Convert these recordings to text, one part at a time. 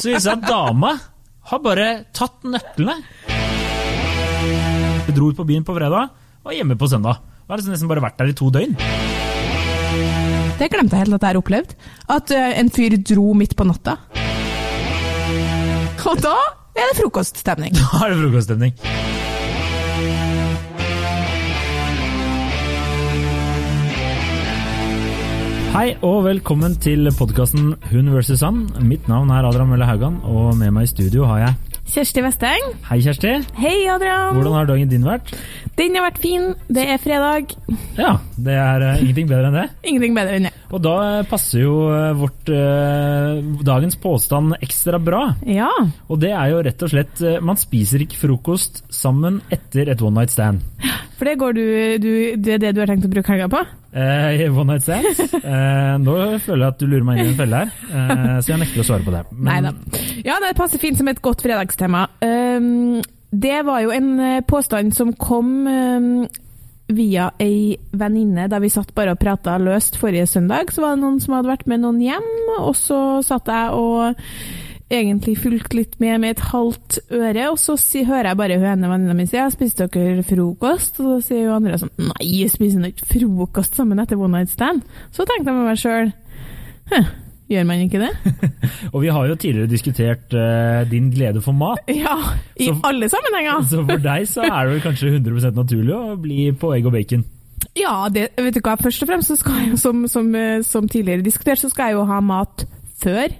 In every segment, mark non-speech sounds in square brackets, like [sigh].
Så viser det seg at dama har bare tatt nøklene. Vi dro ut på byen på fredag og var hjemme på søndag. Hun har liksom nesten bare vært der i to døgn. Det glemte jeg helt at jeg har opplevd. At eh, en fyr dro midt på natta. Og da er det frokoststemning. Da er det frokoststemning. Hei og velkommen til podkasten Hun versus han. Mitt navn er Adrian Mølle Haugan, og med meg i studio har jeg Kjersti Vesteng. Hei, Kjersti. Hei, Adrian. Hvordan har dagen din vært? Den har vært fin. Det er fredag. Ja, det er eh, ingenting bedre enn det. Ingenting bedre enn det. Og da eh, passer jo eh, vårt eh, dagens påstand ekstra bra. Ja. Og det er jo rett og slett Man spiser ikke frokost sammen etter et one night stand. [laughs] For det går du, du Det er det du har tenkt å bruke helga på? Eh, one night stands? Eh, nå føler jeg at du lurer meg inn i en felle her, eh, så jeg nekter å svare på det. Men-. Ja, det passer fint som et godt fredagstema. Um, det var jo en eh, påstand som kom um, via ei venninne da vi satt bare og prata løst forrige søndag. Så var det noen som hadde vært med noen hjem, og så satt jeg og egentlig fulgt litt med med et halvt øre, og så si, hører jeg bare hun ene venninna mi si 'spiste dere frokost?' Og så sier hun andre sånn 'nei, spiser dere ikke frokost sammen etter one night stand'. Så tenkte jeg med meg sjøl Gjør man ikke det? [laughs] Og vi har jo tidligere diskutert uh, din glede for mat. [laughs] Ja, i Så- alle sammenhenger. [laughs] Så for deg så er det vel kanskje 100 naturlig å bli på egg og bacon. Ja, det, vet du hva, først og fremst så skal jeg jo, som, som, eh, som tidligere diskutert, så skal jeg jo ha mat før.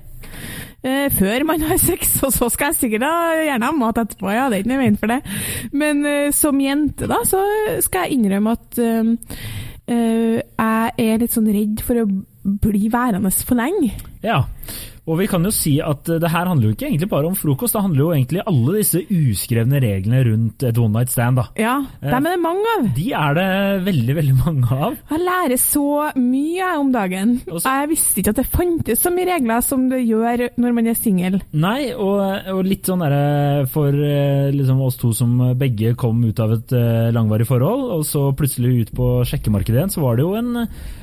Eh, før man har sex, [laughs] og så skal jeg sikkert da, gjerne ha mat etterpå, ja, det er ikke noe i veien for det. Men eh, som jente da, så skal jeg innrømme at eh, eh, jeg er litt sånn redd for å bli værende for lenge. Ja, og vi kan jo si at eh, det her handler jo ikke egentlig bare om frokost, det handler jo egentlig alle disse uskrevne reglene rundt et one night stand. da. Ja, dem er det mange av. De er det veldig, veldig mange av. Jeg lærer så mye om dagen. Også, Jeg visste ikke at det fantes så mye regler som det gjør når man er singel. Nei, og, og litt sånn derre for eh, liksom oss to som begge kom ut av et eh, langvarig forhold, og så plutselig ut på sjekkemarkedet igjen, så var det jo en,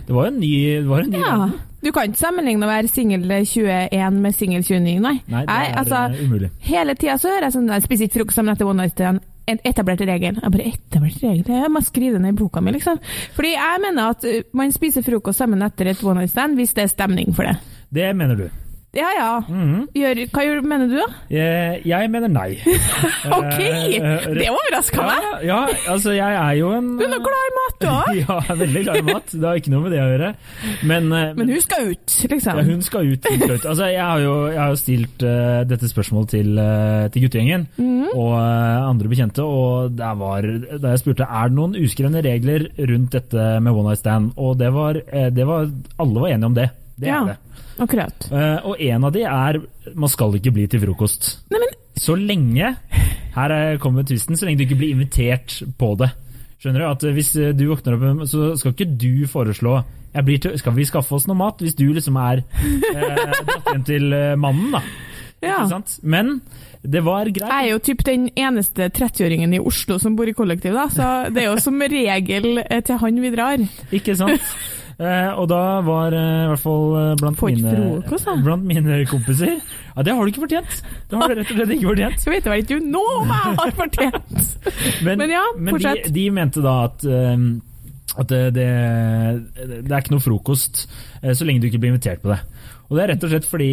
det var en ny, det var en ny Ja. verden. Du kan ikke sammenligne å være singel 21 med singel 29, nei. Nei, det Jeg, er altså, eh, umulig. hele tida så hører jeg sånn Jeg spiser ikke frokost sammen etter one night stand. En etablert regel. Jeg bare etablert regel? Jeg må skrive det ned i boka mi, liksom. Fordi jeg mener at uh, man spiser frokost sammen etter et one night stand hvis det er stemning for det. Det mener du. Ja ja. Mhm. Gjør, hva mener du, da? Jeg, jeg mener nei. [laughs] OK! Eh, eh, Det overraska meg! Ja, ja, altså jeg er jo en Du er nå glad i mat, du òg. [laughs] Ja, jeg er veldig glad i mat. Det har ikke noe med det å gjøre. Men, eh, Men hun skal ut, liksom. ja, hun skal ut. Hun skal ut. Altså, jeg, har jo, jeg har jo stilt uh, dette spørsmålet til, uh, til guttegjengen Mhm. og uh, andre bekjente, og der var, da jeg spurte er det noen uskrevne regler rundt dette med one night stand, og det var, eh, det var alle var enige om det. Det Ja. er det. Akkurat. Eh, og en av de er man skal ikke bli til frokost. Nei, men Så lenge Her er- kommer tvisten. Så lenge du ikke blir invitert på det. Skjønner du? At eh, Hvis eh, du våkner opp, så skal ikke du foreslå til, Skal vi skaffe oss noe mat? Hvis du liksom er eh, dratt hjem til mannen, da. Ja. Ikke sant? Men det var greit. Jeg er jo typ den eneste 30-åringen i Oslo som bor i kollektiv, da, så det er jo som regel til han vi drar. Ikke sant? [laughs] Eh, og da var eh, i hvert fall eh, blant mine, frokost, blant mine kompiser Ja, det har du ikke fortjent! Det har du rett og slett ikke fortjent. Så vet jeg vel ikke nå hva jeg har fortjent! Men, Men ja, men de, de mente da at, um, at det, det, det er ikke noe frokost så lenge du ikke blir invitert på det. Og det er rett og slett fordi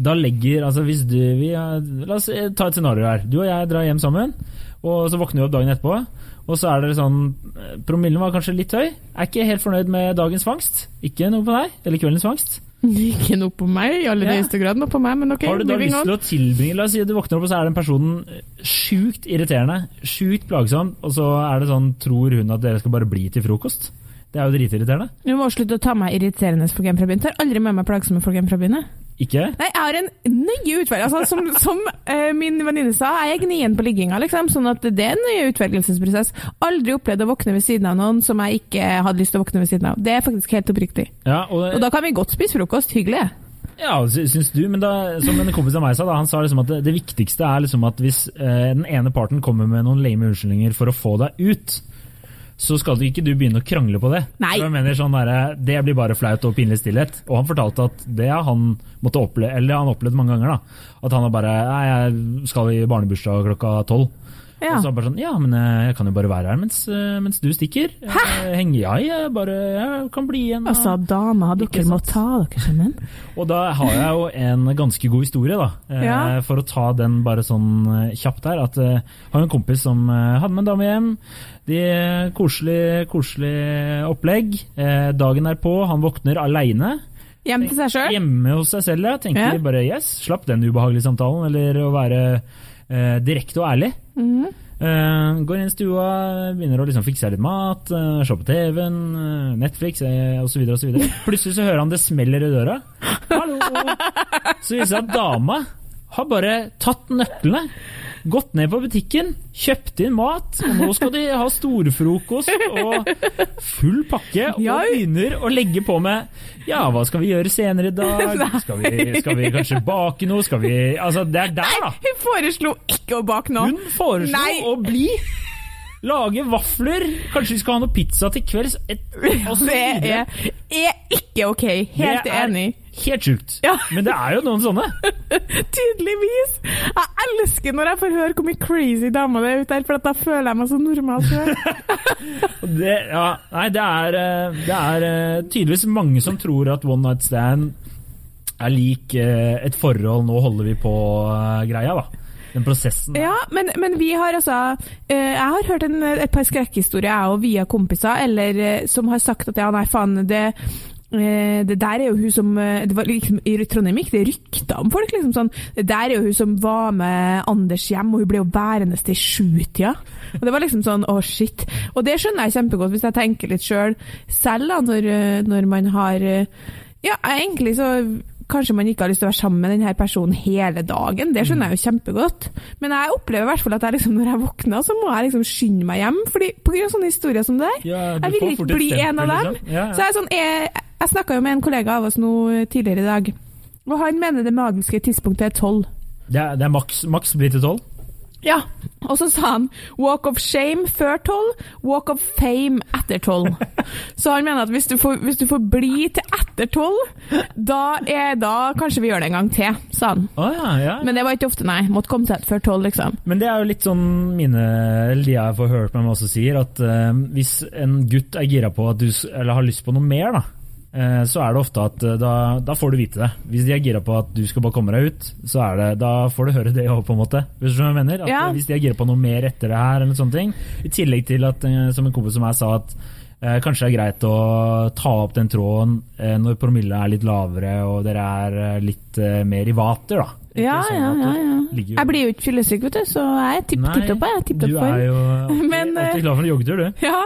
da legger altså hvis du, vi, La oss ta et scenario her. Du og jeg drar hjem sammen, og så våkner vi opp dagen etterpå. Og så er det sånn eh, Promillen var kanskje litt høy. Er ikke helt fornøyd med dagens fangst. Ikke noe på deg. Eller kveldens fangst. [laughs] Ikke noe på meg, i aller Ja. grad noe på meg, men ok. Har du da lyst til å tilbringe La oss si at du våkner opp, og så er den personen sjukt irriterende, sjukt plagsom, og så er det sånn Tror hun at dere skal bare bli til frokost? Det er jo dritirriterende. Du må slutte å ta meg irriterende folk hjem fra byen. Tar aldri med meg plagsomme folk hjem fra byen. Ikke? Nei, jeg har en nøye utvelgelse. Altså, som som uh, min venninne sa, jeg er gnien på ligginga, liksom. Sånn at det er en nøye utvelgelsesprosess. Aldri opplevd å våkne ved siden av noen som jeg ikke hadde lyst til å våkne ved siden av. Det er faktisk helt oppriktig. Ja, og, Og da kan vi godt spise frokost. Hyggelig. ja, sy- syns du, men da, som en kompis av meg sa, da, han sa liksom at det, det viktigste er liksom at hvis uh, den ene parten kommer med noen lame unnskyldninger for å få deg ut, så skal ikke du begynne å krangle på det. Nei. Så jeg mener sånn der, Det blir bare flaut og pinlig stillhet. Og han fortalte at det han måtte oppleve, eller han opplevd mange ganger. da, At han har bare Nei, jeg skal i barnebursdag klokka tolv. Ja. Og så bare sånn Ja, men eh, jeg kan jo bare være her mens, eh, mens du stikker. Hæ? Henge, ja, jeg bare jeg kan bli igjen. og- Altså, dama, dere må ta dere sammen. og da har jeg jo en ganske god historie, da. Eh, Ja. For å ta den bare sånn eh, kjapt her. At eh, jeg har en kompis som eh, hadde med en dame hjem. De eh, Koselig, koselig opplegg. Eh, dagen er på, han våkner aleine. Hjemme til seg sjøl? Hjemme hos seg selv, ja. Tenker Ja. bare yes, slapp den ubehagelige samtalen. Eller å være eh, direkte og ærlig. Mhm. Uh, går inn i stua, begynner å liksom fikse litt mat, uh, se på TV-en, uh, Netflix uh, osv. Plutselig så hører han det smeller i døra. Hallo! Så viser det seg at dama har bare tatt nøklene, gått ned på butikken, kjøpt inn mat, og nå skal de ha storfrokost og full pakke, og begynner å legge på med Ja, hva skal vi gjøre senere i dag? Skal vi, skal vi kanskje bake noe? Skal vi Altså, det er der, da. Hun foreslo ikke å bake noe. Hun foreslo Nei. å bli. Lage vafler. Kanskje vi skal ha noe pizza til kvelds. Et, Det er, er ikke ok. Helt Det er enig. Helt sjukt. Ja. Men det er jo noen sånne. [laughs] Tydeligvis. Jeg elsker når jeg får høre hvor mye crazy damer det er ute her, for da føler jeg meg så normal sjøl. [laughs] [laughs] Det, ja, nei, det er, eh, det er eh, tydeligvis mange som tror at one night stand er lik eh, et forhold 'nå holder vi på'-greia. da. Den prosessen. Ja, men, men vi har altså Jeg har hørt en, et par skrekkhistorier, jeg òg, via kompiser, eller som har sagt at ja, nei, faen, det det der er jo hun som eh, det var liksom, I Trondheim gikk det rykter om folk. liksom sånn, Det der er jo hun som var med Anders hjem, og hun ble jo værende til sjutida. Og det var liksom sånn å, shit. Og det skjønner jeg kjempegodt, hvis jeg tenker litt sjøl selv, selv da, når, eh, når man har eh, Ja, egentlig så Kanskje man ikke har lyst til å være sammen med denne personen hele dagen, det skjønner jeg jo kjempegodt. Men jeg opplever i hvert fall at jeg liksom, når jeg våkner, så må jeg liksom skynde meg hjem. fordi På grunn av sånne historier som det der. Ja, jeg vil ikke bli en av dem. liksom. Ja, ja. Så jeg, er sånn, jeg, jeg snakka jo med en kollega av oss nå tidligere i dag, og han mener det magiske tidspunktet er tolv. Det er, det er maks, maks blir til tolv. Ja, og så sa han walk of shame før tolv, walk of fame etter tolv. [laughs] Så han mener at hvis du får, hvis du får bli til etter tolv, da, er- da kanskje vi gjør det en gang til, sa han. Oh, ja, ja. Men det var ikke ofte, nei. Måtte komme seg før tolv, liksom. Men det er jo litt sånn mine, eller de jeg får hørt meg også sier, at uh, hvis en gutt er gira på at du, eller har lyst på noe mer, da, eh, så er det ofte at eh, da, da får du vite det. Hvis de er gira på at du skal bare komme deg ut, så er det, da får du høre det òg, på en måte. Hvis mener? At Ja. eh, Hvis de er gira på noe mer etter det her, eller sånne ting. I tillegg til at, eh, som en kompis som jeg sa, at eh, kanskje det er greit å ta opp den tråden eh, når promille er litt lavere og dere er eh, litt eh, mer i vater, da. Ikke Ja, sånn ja, ja. ja. Jeg blir jo ikke fyllesyk, vet du, så jeg er tipp topp. Jeg er tipp Du for. er jo [laughs] alltid, Men, eh, alltid klar for en joggetur, du. Ja,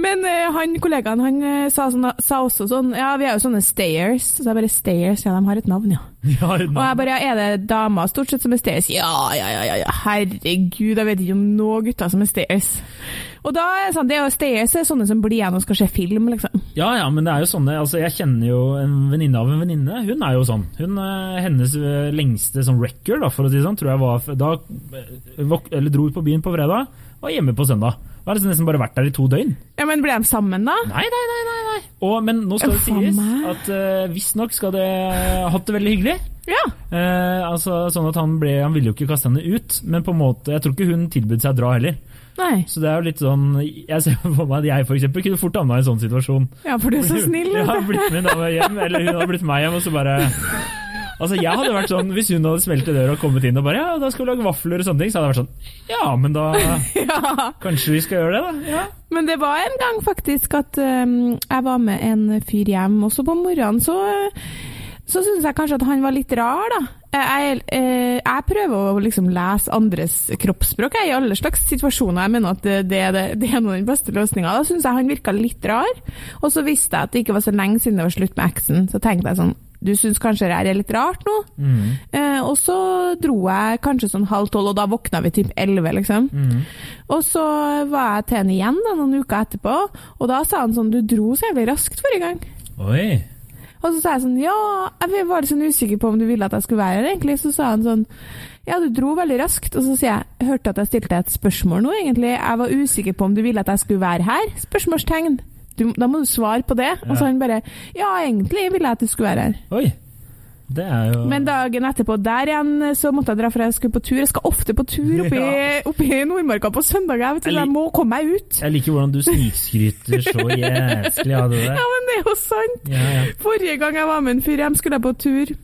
men eh, han kollegaen han sa, sånn, sa også sånn Ja, vi er jo sånne stayers. Så jeg bare stayers, ja, de har et navn, ja. [laughs] Ja, Og jeg bare ja, er det damer stort sett som er stayers? Ja, ja, ja, ja, ja. herregud, jeg vet ikke om noen gutter som er stayers. Og da er sånn, det er jo stayers er sånne som blir igjen og skal se film, liksom. ja, ja, men det er jo sånne altså Jeg kjenner jo en venninne av en venninne. Hun er jo sånn. Hun, eh, Hennes eh, lengste sånn record, da, for å si det sånn, tror jeg var Da eh, eller dro ut på byen på fredag, var hjemme på søndag. Da har liksom nesten bare vært der i to døgn. Ja, men ble de sammen, da? Nei, nei, nei. nei, nei. Og, men nå skal det sies at uh, visstnok skal det ha hatt det veldig hyggelig. Ja. Uh, altså sånn at Han ble, han ville jo ikke kaste henne ut, men på en måte, jeg tror ikke hun tilbød seg å dra heller. Nei. Så det er jo litt sånn Jeg ser for meg at jeg for eksempel kunne fort havna i en sånn situasjon. Ja, for du er så snill. Jeg har blitt min dame hjem, eller hun har blitt meg hjem, og så bare Altså, jeg hadde vært sånn, Hvis hun hadde smelt i døra og kommet inn og bare Ja, da skal vi lage vafler og sånne ting, så hadde jeg vært sånn Ja, men da [laughs] Ja. Kanskje vi skal gjøre det, da? Ja. Men det var en gang faktisk at um, jeg var med en fyr hjem, og så på morgenen så så syns jeg kanskje at han var litt rar, da. Jeg, jeg, jeg prøver å liksom lese andres kroppsspråk jeg, i alle slags situasjoner. Jeg mener at det, det, det, er den beste løsninga. Da syns jeg han virka litt rar. Og så visste jeg at det ikke var så lenge siden det var slutt med eksen. Så tenkte jeg sånn Du syns kanskje det er litt rart nå? Mm. Eh, og så dro jeg kanskje sånn halv tolv, og da våkna vi typ elleve, liksom. Mm. Og så var jeg til han igjen da, noen uker etterpå, og da sa han sånn Du dro så jævlig raskt forrige gang. Oi. Og så sa jeg sånn Ja, jeg var litt sånn usikker på om du ville at jeg skulle være her, egentlig. Så sa han sånn Ja, du dro veldig raskt. Og så sier jeg jeg Hørte at jeg stilte et spørsmål nå, egentlig. Jeg var usikker på om du ville at jeg skulle være her? Spørsmålstegn. Du, da må du svare på det. Og så Ja. han bare Ja, egentlig ville jeg at du skulle være her. Oi! Det jo Men dagen etterpå der igjen så måtte jeg dra, for jeg skulle på tur. Jeg skal ofte på tur [laughs] oppi, Ja. oppi Nordmarka på søndager. Jeg, vet Jeg jeg må komme meg ut. Jeg liker hvordan du snikskryter så [laughs] jæsklig av det Ja, men det er jo sant! Ja, ja. Forrige gang jeg var med en fyr hjem, skulle jeg på tur.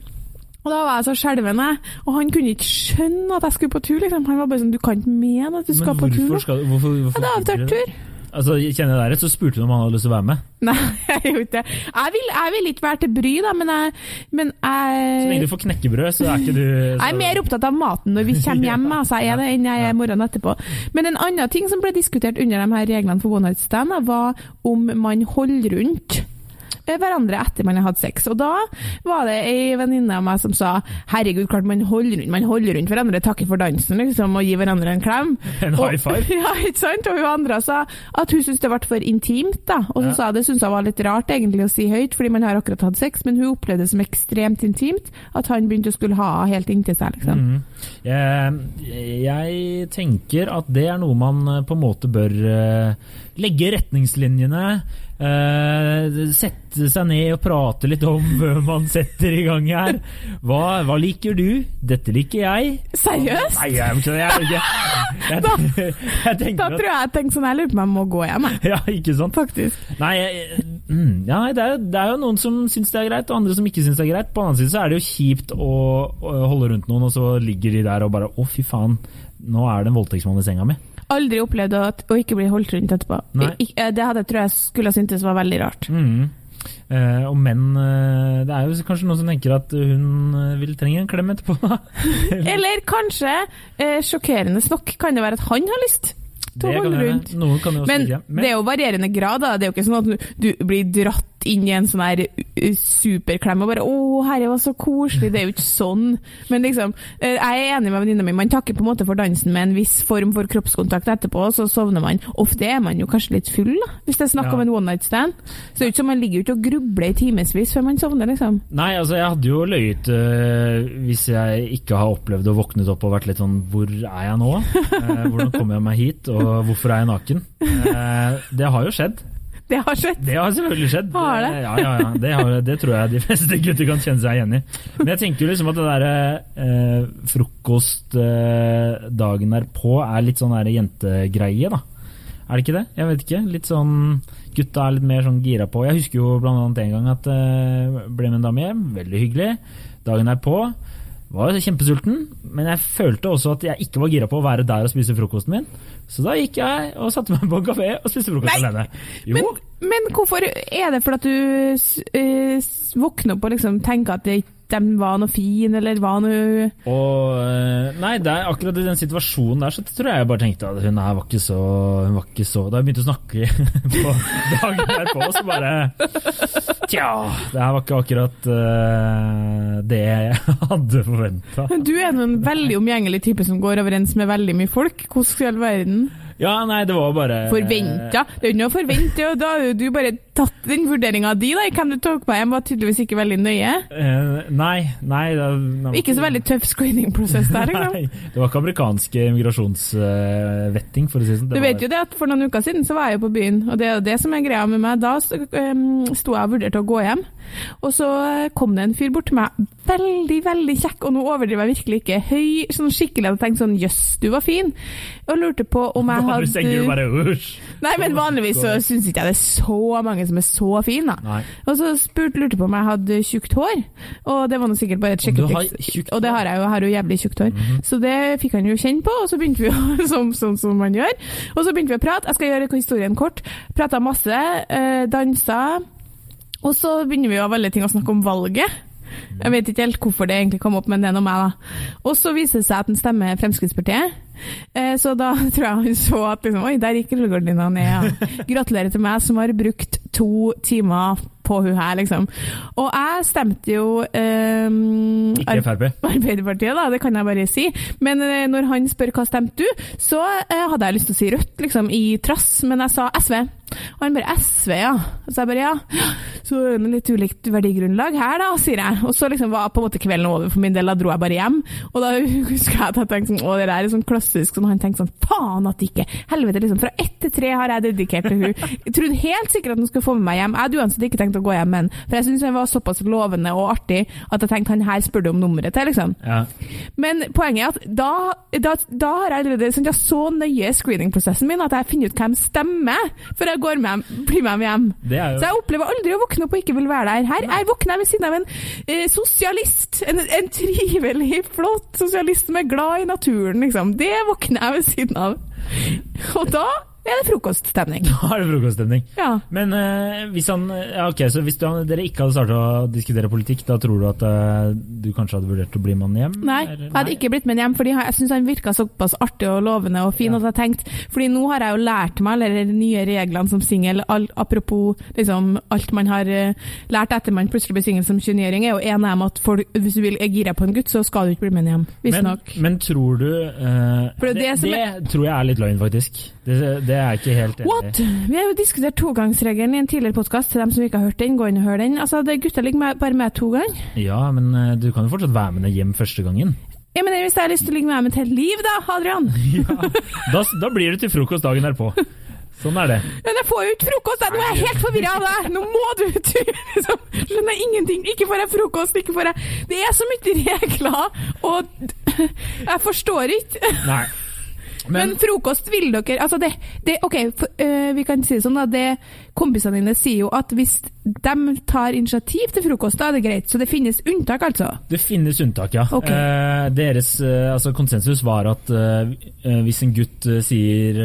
Og da var jeg så skjelven, og han kunne ikke skjønne at jeg skulle på tur. liksom. Han var bare sånn Du kan ikke mene at du skal på tur. skal hvorfor, hvorfor Ja, det er avtalt tur. Altså, Kjenner jeg deg rett, så spurte du om han hadde lyst til å være med. Nei, [laughs] jeg gjorde ikke det. Jeg vil, jeg vil ikke være til bry, da, men jeg, men Så lenge du får knekkebrød, så er ikke du så... Jeg er mer opptatt av maten når vi [laughs] kommer hjem, altså, jeg er det, enn jeg er morgenen etterpå. Men en annen ting som ble diskutert under de her reglene for one night stand, var om man holder rundt hverandre etter man har hatt sex. Og da var det ei venninne av meg som sa herregud, klart man holder rundt, man holder rundt hverandre, takker for dansen liksom, og gir hverandre en klem. [laughs] En high [laughs] five. Og, ja, ikke sant? Og hun andre sa at hun syntes det ble for intimt, da. Og så Ja. sa det syntes hun var litt rart egentlig å si høyt, fordi man har akkurat hatt sex, men hun opplevde det som ekstremt intimt at han begynte å skulle ha helt inntil seg, liksom. Mm. Jeg, jeg tenker at det er noe man eh, på en måte bør eh, legge retningslinjene. Eh, sette seg ned og prate litt om [laughs] før man setter i gang her. Hva, hva liker du? Dette liker jeg. Seriøst? Nei, jeg, jeg, jeg, Da at tror jeg jeg tenkte sånn, jeg lurer på om jeg må gå hjem, jeg. Ja, ikke sant? Faktisk. Nei, mm, ja, det, er, det er jo noen som syns det er greit, og andre som ikke syns det er greit. På den annen side så er det jo kjipt å, å holde rundt noen, og så ligger de der og bare Å, fy faen, nå er det en voldtektsmann i senga mi. Aldri opplevd å, ikke bli holdt rundt etterpå. Nei. Eh, det hadde jeg tror jeg skulle ha syntes var veldig rart. Mm. Uh, og menn uh, Det er jo kanskje noen som tenker at hun uh, vil trenge en klem etterpå. Eller, [laughs] Eller kanskje, eh, sjokkerende nok, kan det være at han har lyst til å holde rundt. Noen kan jo også Men ikke. det er jo varierende grad. da. Det er jo ikke sånn at du, du blir dratt inn i en sånn her superklem og bare 'Å, herre, var så koselig'. Det er jo ikke sånn. Men liksom, eh, jeg er enig med venninna mi. Man takker på en måte for dansen med en viss form for kroppskontakt etterpå, og så sovner man. Ofte er man jo kanskje litt full, da, hvis det er snakk Ja. om en one night stand. Så det er jo ikke som man ligger ute og grubler i timevis før man sovner, liksom. Nei, altså jeg hadde jo løyet øh, hvis jeg ikke har opplevd å våknet opp og vært litt sånn Hvor er jeg nå? Eh, hvordan kommer jeg meg hit? Og hvorfor er jeg naken? Eh, det har jo skjedd. Det har skjedd. Det har selvfølgelig skjedd. Har det? Ja, ja, ja. Det, har, det tror jeg de [laughs] fleste gutter kan kjenne seg igjen i. Men jeg tenker jo liksom at det derre eh, frokostdagen eh, derpå er litt sånn der jentegreie, da. Er det ikke det? Jeg vet ikke. Litt sånn Gutta er litt mer sånn gira på Jeg husker jo blant annet en gang at eh, ble med en dame hjem. Veldig hyggelig. Dagen derpå var kjempesulten, men jeg følte også at jeg ikke var gira på å være der og spise frokosten min. Så da gikk jeg og satte meg på en kafé og spiste frokost Nei! alene. Men, men hvorfor er det fordi at du eh, våkner opp og liksom tenker at det, de var noe fin, eller var noe Og eh, Nei, det er akkurat i den situasjonen der, så tror jeg jeg bare tenkte at hun her var ikke så Hun var ikke så Da jeg begynte å snakke [laughs] på dagen derpå, så bare Tja, det her var ikke akkurat uh, det jeg hadde forventa. Du er en veldig omgjengelig type som går overens med veldig mye folk. Hvordan i all verden? Ja, nei, det var bare Forventa? Det er jo ikke noe å forvente, og da har jo du bare tatt den vurderinga di, da. Hvem du tok med hjem, var tydeligvis ikke veldig nøye. Uh, nei, nei det, det, Ikke så veldig tøff screening-prosess der, liksom. Nei, det var ikke amerikansk immigrasjonsvetting, for å si det sånn. Du vet jo det at For noen uker siden så var jeg jo på byen, og det er jo det som er greia med meg. Da um, sto jeg og vurderte å gå hjem, og så kom det en fyr bort til meg. Veldig, veldig kjekk, og nå overdriver jeg virkelig ikke. Høy, sånn skikkelig. Jeg tenkte sånn jøss, du var fin. Og lurte på om jeg Vanligvis tenker du hadde bare usj. Nei, men vanligvis så syns ikke jeg det er så mange som er så fine, da. Nei. Og så spurte, lurte på om jeg hadde tjukt hår, og det var nå sikkert bare et sjekketriks. Og det har jeg jo, jeg har jo jævlig tjukt hår. Så det fikk han jo kjenne på, og så begynte vi jo, [laughs] som, sånn som man gjør. Og så begynte vi å prate. Jeg skal gjøre historien kort. Prata masse, eh, dansa. Og så begynner vi jo av alle ting å snakke om valget. Jeg vet ikke helt hvorfor det egentlig kom opp, men det er noe meg, da. Og så viser det seg at den stemmer Fremskrittspartiet. Eh, Så da [laughs] tror jeg han så at liksom, oi, der gikk rullegardina ned. Ja. Gratulerer til meg som har brukt to timer på hun her, liksom. Og jeg stemte jo eh, Ikke Frp. Arbeiderpartiet, da, det kan jeg bare si. Men eh, når han spør hva stemte du, så eh, hadde jeg lyst til å si Rødt, liksom, i trass, men jeg sa SV. Og han bare SV, ja. Så jeg bare ja. Så er det litt ulikt verdigrunnlag her, da, sier jeg. Og så liksom var på en måte kvelden over for min del, da dro jeg bare hjem. Og da [laughs] husker jeg at jeg tenkte sånn, å det der er sånn klassisk sånn, han tenkte sånn, faen at ikke, helvete liksom, fra ett til tre har jeg dedikert til hun. Jeg trodde helt sikkert at hun skulle få med meg hjem. Jeg hadde uansett ikke tenkt å gå hjem med han, for jeg syntes han var såpass lovende og artig at jeg tenkte han her spør du om nummeret til, liksom. Ja. Men poenget er at da, da, da har jeg allerede sånn, jeg så nøye screening-prosessen min at jeg finner ut hvem stemmer før jeg går med, blir med hjem. Jo Så jeg opplever aldri å våkne opp og ikke vil være der. Her jeg våkner ved siden av en eh, sosialist. En, en trivelig, flott sosialist som er glad i naturen, liksom. Det våkner jeg ved siden av. Og da er det frokoststemning. [laughs] Da er det frokoststemning. Ja. Men uh, hvis han ja, ok, så hvis du, dere ikke hadde starta å diskutere politikk, da tror du at uh, du kanskje hadde vurdert å bli med han hjem? Nei, eller? jeg hadde ikke blitt med hjem, fordi jeg syns han virka såpass artig og lovende og fin Ja. at jeg tenkte Fordi nå har jeg jo lært meg alle de nye reglene som singel. Apropos liksom, alt man har eh, lært etter man plutselig blir singel som 29-åring, er jo en av dem at folk, hvis du vil er gira på en gutt, så skal du ikke bli med hjem. men, Visstnok. men tror du uh, det det, er det som det tror jeg er litt løgn, faktisk. Det, det er jeg ikke helt enig What?! Vi har jo diskutert togangsregelen i en tidligere podkast. Til dem som ikke har hørt den, gå inn og hør den. Altså, Gutta ligger med, bare med to ganger. Ja, men eh, du kan jo fortsatt være med deg hjem første gangen. Ja, men Hvis jeg har lyst til å ligge med dem et helt liv, da, Adrian [laughs] Ja, da, da blir det til frokost dagen derpå. Sånn er det. Men jeg får jo ikke frokost! Nå er jeg helt forvirra av deg! Nå må du ut! [laughs] Liksom. Skjønner ingenting. Ikke får jeg frokost, ikke får jeg Det er så mye regler, og [laughs] jeg forstår ikke. Nei. Men, Men, frokost vil dere Altså, det, det OK, for, øh, vi kan si det sånn, da. Det, kompisene dine sier jo at hvis de tar initiativ til frokost, da er det greit. Så det finnes unntak, altså. det finnes unntak, ja. Okay. Eh, deres eh, altså konsensus var at hvis en gutt sier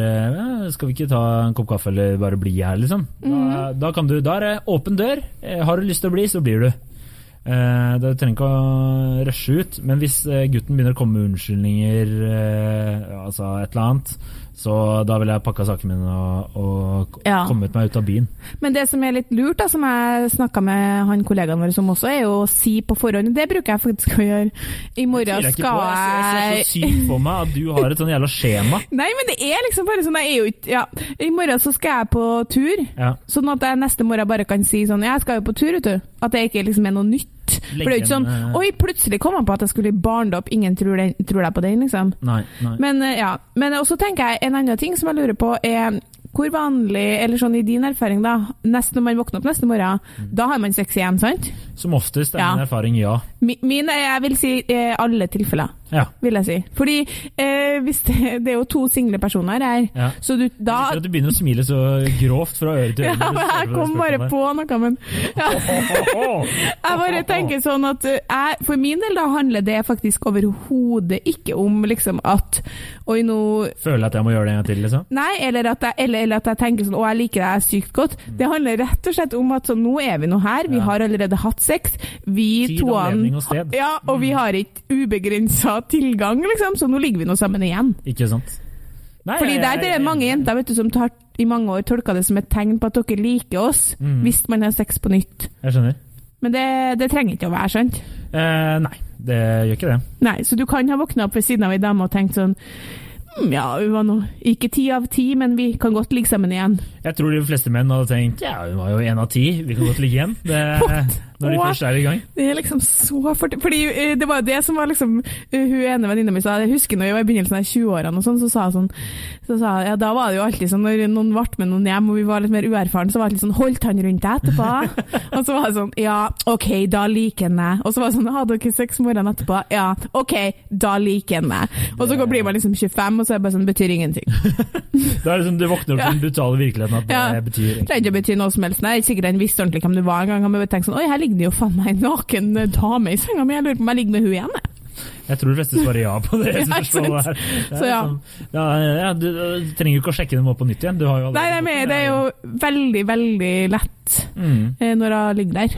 'Skal vi ikke ta en kopp kaffe eller bare bli her', liksom. Da, Mhm. da, kan du, da er det åpen dør. Har du lyst til å bli, så blir du. Eh, du trenger ikke å rushe ut, men hvis eh, gutten begynner å komme med unnskyldninger, eh, altså et eller annet, så da ville jeg pakka sakene mine og, og Ja. kommet meg ut av byen. Men det som er litt lurt, da, som jeg snakka med han kollegaen vår som også, er jo å si på forhånd. Det bruker jeg faktisk å gjøre. I morgen jeg skal på. Jeg jeg ser så sykt for meg at du har et sånn jævla skjema. [laughs] Nei, men det er liksom bare sånn, jeg er jo ikke Ja, i morgen så skal jeg på tur. Ja. Sånn at jeg neste morgen bare kan si sånn Jeg skal jo på tur, vet du. At det ikke liksom er noe nytt. For det er jo ikke sånn eh, Oi, plutselig kom han på at jeg skulle i barndom, Ingen tror, den, tror deg på den, liksom. Nei, nei. Men eh, ja. Men også tenker jeg en annen ting som jeg lurer på, er hvor vanlig, eller sånn i din erfaring, da, nest når man våkner opp neste morgen, da har man sex igjen, sant? Som oftest er Ja. min erfaring ja. Min, Min, jeg vil si eh, alle tilfeller, Ja. vil jeg si. Fordi eh, hvis det, det er jo to single personer her, ja. så du, Jeg da liker at du begynner å smile så grovt fra øre til [laughs] øre. Ja, men jeg kom bare på noe, men ja. [laughs] Jeg bare tenker sånn at uh, jeg, For min del da handler det faktisk overhodet ikke om liksom at Oi, nå Føler jeg at jeg må gjøre det en gang til, liksom? Nei, eller at jeg, eller, eller at jeg tenker sånn Å, jeg liker deg sykt godt. Det handler rett og slett om at sånn, nå er vi nå her. Vi har allerede hatt sex. Vi Tid, anledning og sted. Ja, og vi har ikke ubegrensa tilgang, liksom, så nå ligger vi nå sammen igjen. Ikke sant? Nei, Fordi det er det mange jenter vet du, som tar, i mange år tolka det som et tegn på at dere liker oss, Mm. hvis man har sex på nytt. Jeg skjønner. Men det, det trenger ikke å være sant. Eh, nei, det gjør ikke det. Nei, Så du kan ha våkna opp ved siden av ei dame og tenkt sånn «Hm, Ja, hun var nå ikke ti av ti, men vi kan godt ligge sammen igjen. Jeg tror de fleste menn hadde tenkt ja, hun var jo én av ti, vi kan godt ligge igjen. Det, når de først er i gang. Det er liksom så fort Fordi eh, det var jo det som var liksom eh, Hun ene venninna mi sa Jeg husker når jeg var i begynnelsen av 20-årene, og sånn, så sa hun sånn så sa, jeg, ja, Da var det jo alltid sånn når noen ble med noen hjem, og vi var litt mer uerfaren, så var det litt sånn Holdt han rundt deg etterpå? [laughs] og så var det sånn Ja, OK, da liker han deg. Og så var det sånn Hadde dere sex morgenen etterpå? Ja, OK, da liker han deg. Og så blir man liksom 25, og så er det bare sånn Betyr ingenting. [laughs] Da er det sånn, Du våkner opp til den brutale virkeligheten at det Ja. betyr Det trenger ikke å bety noe som helst. Nei, ikke sikkert han visste ordentlig hvem du var engang. Han bare tenkte sånn Oi, her ligger det jo faen meg en naken dame i senga mi. Jeg lurer på om jeg ligger med hun igjen, jeg. Tror de fleste svarer ja på det. [laughs] Ja. Det Så ja. sånn- ja, ja du, du trenger jo ikke å sjekke dem opp på nytt igjen. Du har jo Nei, nei, men det er jo veldig, veldig lett mm. eh, når hun ligger der.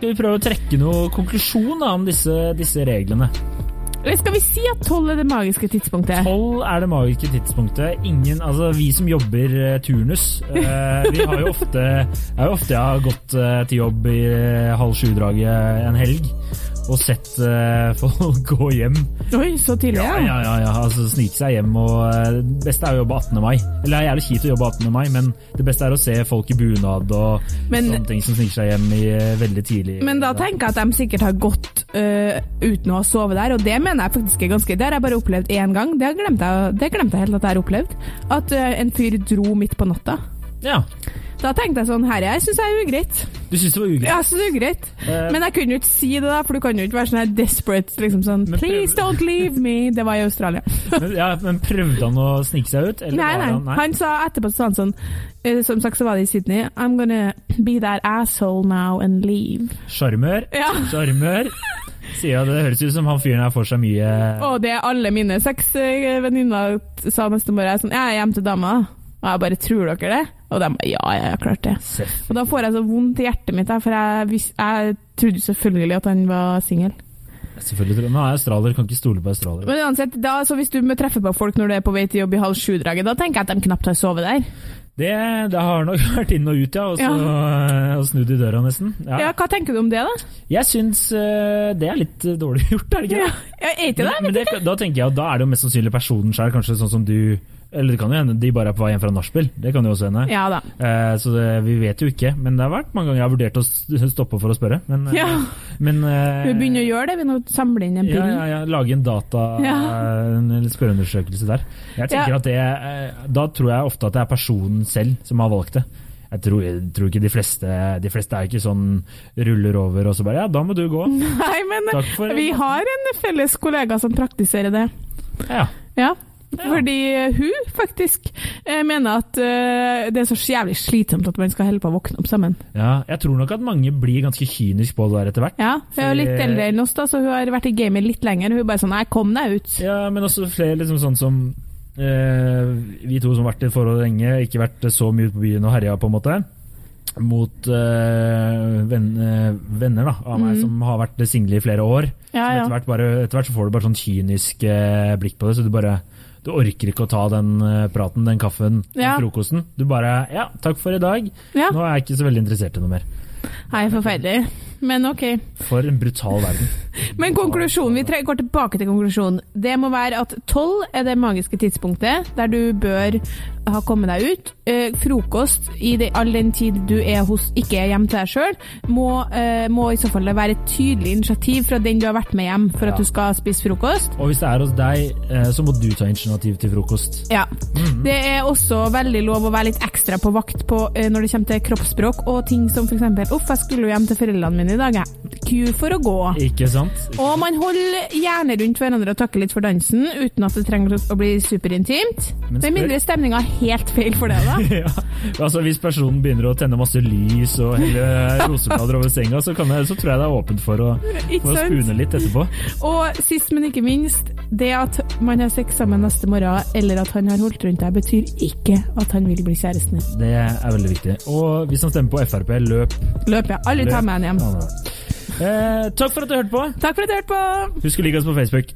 Skal vi prøve å trekke noen konklusjon da, om disse, disse reglene? Skal vi si at tolv er det magiske tidspunktet? Tolv er det magiske tidspunktet. Ingen, altså Vi som jobber eh, turnus, eh, vi har jo ofte jeg er jo ofte jeg har gått eh, til jobb i halv sju-draget en helg. Og sett eh, folk [laughs] gå hjem. Oi, så tidlig, Ja, ja, ja, ja. altså Snike seg hjem. og eh, Det beste er å jobbe 18. mai. Eller det er jævlig kjipt å jobbe 18. mai, men det beste er å se folk i bunad og Men- sånne ting som sniker seg hjem i eh, veldig tidlig. Men da tenker jeg at de sikkert har gått uten å ha sovet der, og det mener jeg faktisk er ganske Det har jeg bare opplevd én gang. Det glemte jeg, det glemte jeg helt at jeg har opplevd. At en fyr dro midt på natta. Ja. Da tenkte jeg sånn Herre, jeg syns jeg er ugreit. Du syns det var ugreit? Jeg synes det er ugreit. Eh, Men jeg kunne jo ikke si det, da, for du kan jo ikke være sånn her desperate. liksom sånn Men Please don't leave me. Det var i Australia. [laughs] men, ja, men prøvde han å snike seg ut? Eller Nei, var nei. han, Han sa etterpå sa han sånn eh, Som sagt så var det i Sydney. I'm gonna be that asshole now and leave. Sjarmør? Ja. Sjarmør? Sier at Det høres ut som han fyren her får seg mye Og det alle mine seks eh, venninner sa neste morgen, er sånn Jeg er hjemme til dama. Og jeg bare Tror dere det? Og de bare Ja, ja, klart det. Og da får jeg så vondt i hjertet mitt, for jeg, jeg trodde selvfølgelig at han var singel. Selvfølgelig tror jeg. Men han er australier, kan ikke stole på australier. Men uansett, da, så hvis du må treffe på folk når du er på vei til jobb i halv sju-draget, da tenker jeg at de knapt har sovet der. Det, det har nok [laughs] vært inn og ut, ja. Og, så, og snudd i døra, nesten. Ja. Ja. Hva tenker du om det, da? Jeg syns uh, det er litt eh, dårlig [laughs] gjort, er det ikke Ja, ja er ikke det? Men, men det, da tenker jeg at da er det jo mest sannsynlig personen sjøl, kanskje sånn som du Eller det kan jo hende de bare er på vei hjem fra nachspiel. Det kan jo også hende. Ja da. Eh, så det, vi vet jo ikke. Men det har vært mange ganger jeg har vurdert å stoppe for å spørre. Men, eh, Ja. men eh, Vi begynner å gjøre det, vi nå samler inn en ja, ja, ja, Lage en data [laughs] Ja. en spørreundersøkelse der. Jeg tenker at det, eh, Da tror jeg ofte at det er personen selv som har valgt det. Jeg tror, jeg tror ikke de fleste De fleste er ikke sånn ruller over og så bare Ja, da må du gå. [laughs] Nei, men for vi har en felles kollega som praktiserer det. Ja. Ja. Fordi hun faktisk eh, mener at eh, det er så jævlig slitsomt at man skal holde på å våkne opp sammen. ja. Jeg tror nok at mange blir ganske kynisk på det der etter hvert. Ja, Hun er jo litt eldre enn oss, da, så hun har vært i gamet litt lenger. Hun er bare sånn Nei, kom deg ut. Ja, men også flere liksom sånn som eh, Vi to som har vært i forhold lenge, ikke vært så mye ute på byen og herja, på en måte. Mot øh, venn, eh, venner da, av meg Mhm. som har vært single i flere år. Ja, ja. Etter, hvert bare, etter hvert så får du bare sånn kynisk eh, blikk på det, så du bare du orker ikke å ta den eh, praten, den kaffen, Ja. den frokosten. Du bare Ja, takk for i dag. ja. Nå er jeg ikke så veldig interessert i noe mer. Nei, forferdelig. Men ok. For en brutal verden. [laughs] Men konklusjonen, vi går tilbake til konklusjonen. Det må være at tolv er det magiske tidspunktet der du bør ha kommet deg ut. Eh, frokost, i det, all den tid du er hos, ikke er hjemme til deg sjøl, må, eh, må i så fall være et tydelig initiativ fra den du har vært med hjem for Ja. at du skal spise frokost. Og hvis det er hos deg, eh, så må du ta initiativ til frokost. Ja. Mhm. Det er også veldig lov å være litt ekstra på vakt på eh, når det kommer til kroppsspråk og ting som f.eks.: Uff, jeg skulle jo hjem til foreldrene mine i dag, jeg. Ku for å gå. Ikke sant? Og man holder gjerne rundt hverandre og takker litt for dansen, uten at det trenger å bli superintimt. Med mindre stemninga er helt feil for det, da. [laughs] ja. altså Hvis personen begynner å tenne masse lys og helle roseblader over senga, så, kan jeg, så tror jeg det er åpent for å, for å spune litt etterpå. Og sist, men ikke minst, det at man har sex sammen neste morgen, eller at han har holdt rundt deg, betyr ikke at han vil bli kjæresten din. Det er veldig viktig. Og hvis han stemmer på Frp, løp. Løp, ja. Aldri ta med han hjem. Eh, takk for at du hørte på. Takk for at du hørte på! Husk å like oss på Facebook.